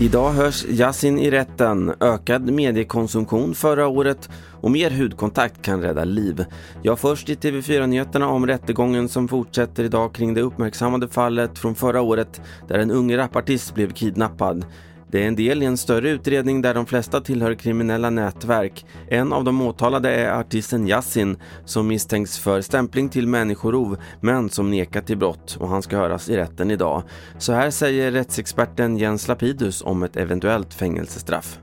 Idag hörs Yasin i rätten. Ökad mediekonsumtion förra året och mer hudkontakt kan rädda liv. Jag först i TV4-nyheterna om rättegången som fortsätter idag kring det uppmärksammade fallet från förra året där en ung rapartist blev kidnappad. Det är en del i en större utredning där de flesta tillhör kriminella nätverk. En av de åtalade är artisten Yassin som misstänks för stämpling till människorov men som nekat till brott och han ska höras i rätten idag. Så här säger rättsexperten Jens Lapidus om ett eventuellt fängelsestraff.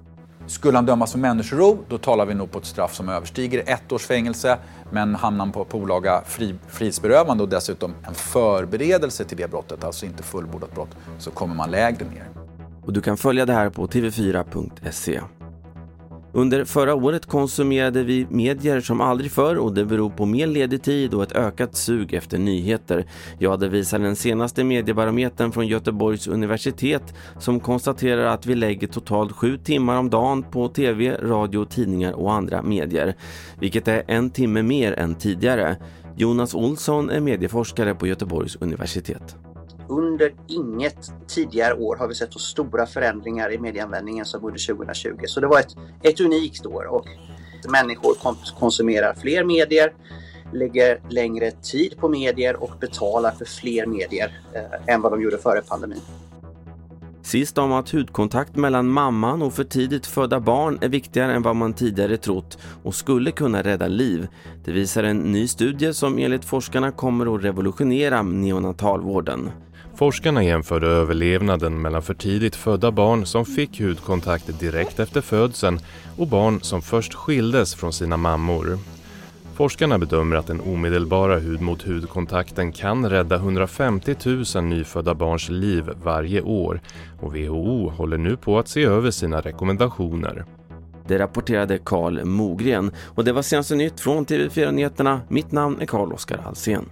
Skulle han dömas för människorov, då talar vi nog på ett straff som överstiger ett års fängelse. Men hamnar han på, på olaga fri, frihetsberövande och dessutom en förberedelse till det brottet, alltså inte fullbordat brott, så kommer man lägre ner och du kan följa det här på tv4.se. Under förra året konsumerade vi medier som aldrig förr och det beror på mer ledig tid och ett ökat sug efter nyheter. Ja, det visar den senaste mediebarometern från Göteborgs universitet som konstaterar att vi lägger totalt sju timmar om dagen på tv, radio, tidningar och andra medier. Vilket är en timme mer än tidigare. Jonas Olsson är medieforskare på Göteborgs universitet under inget tidigare år har vi sett så stora förändringar i medieanvändningen som under 2020. Så det var ett, ett unikt år och människor konsumerar fler medier, lägger längre tid på medier och betalar för fler medier eh, än vad de gjorde före pandemin. Sist om att hudkontakt mellan mamman och för tidigt födda barn är viktigare än vad man tidigare trott och skulle kunna rädda liv. Det visar en ny studie som enligt forskarna kommer att revolutionera neonatalvården. Forskarna jämförde överlevnaden mellan för tidigt födda barn som fick hudkontakt direkt efter födseln och barn som först skildes från sina mammor. Forskarna bedömer att den omedelbara hud-mot-hud-kontakten kan rädda 150 000 nyfödda barns liv varje år och WHO håller nu på att se över sina rekommendationer. Det rapporterade Karl Mogren och det var senaste nytt från TV4 Nyheterna. Mitt namn är Karl-Oskar Alsen.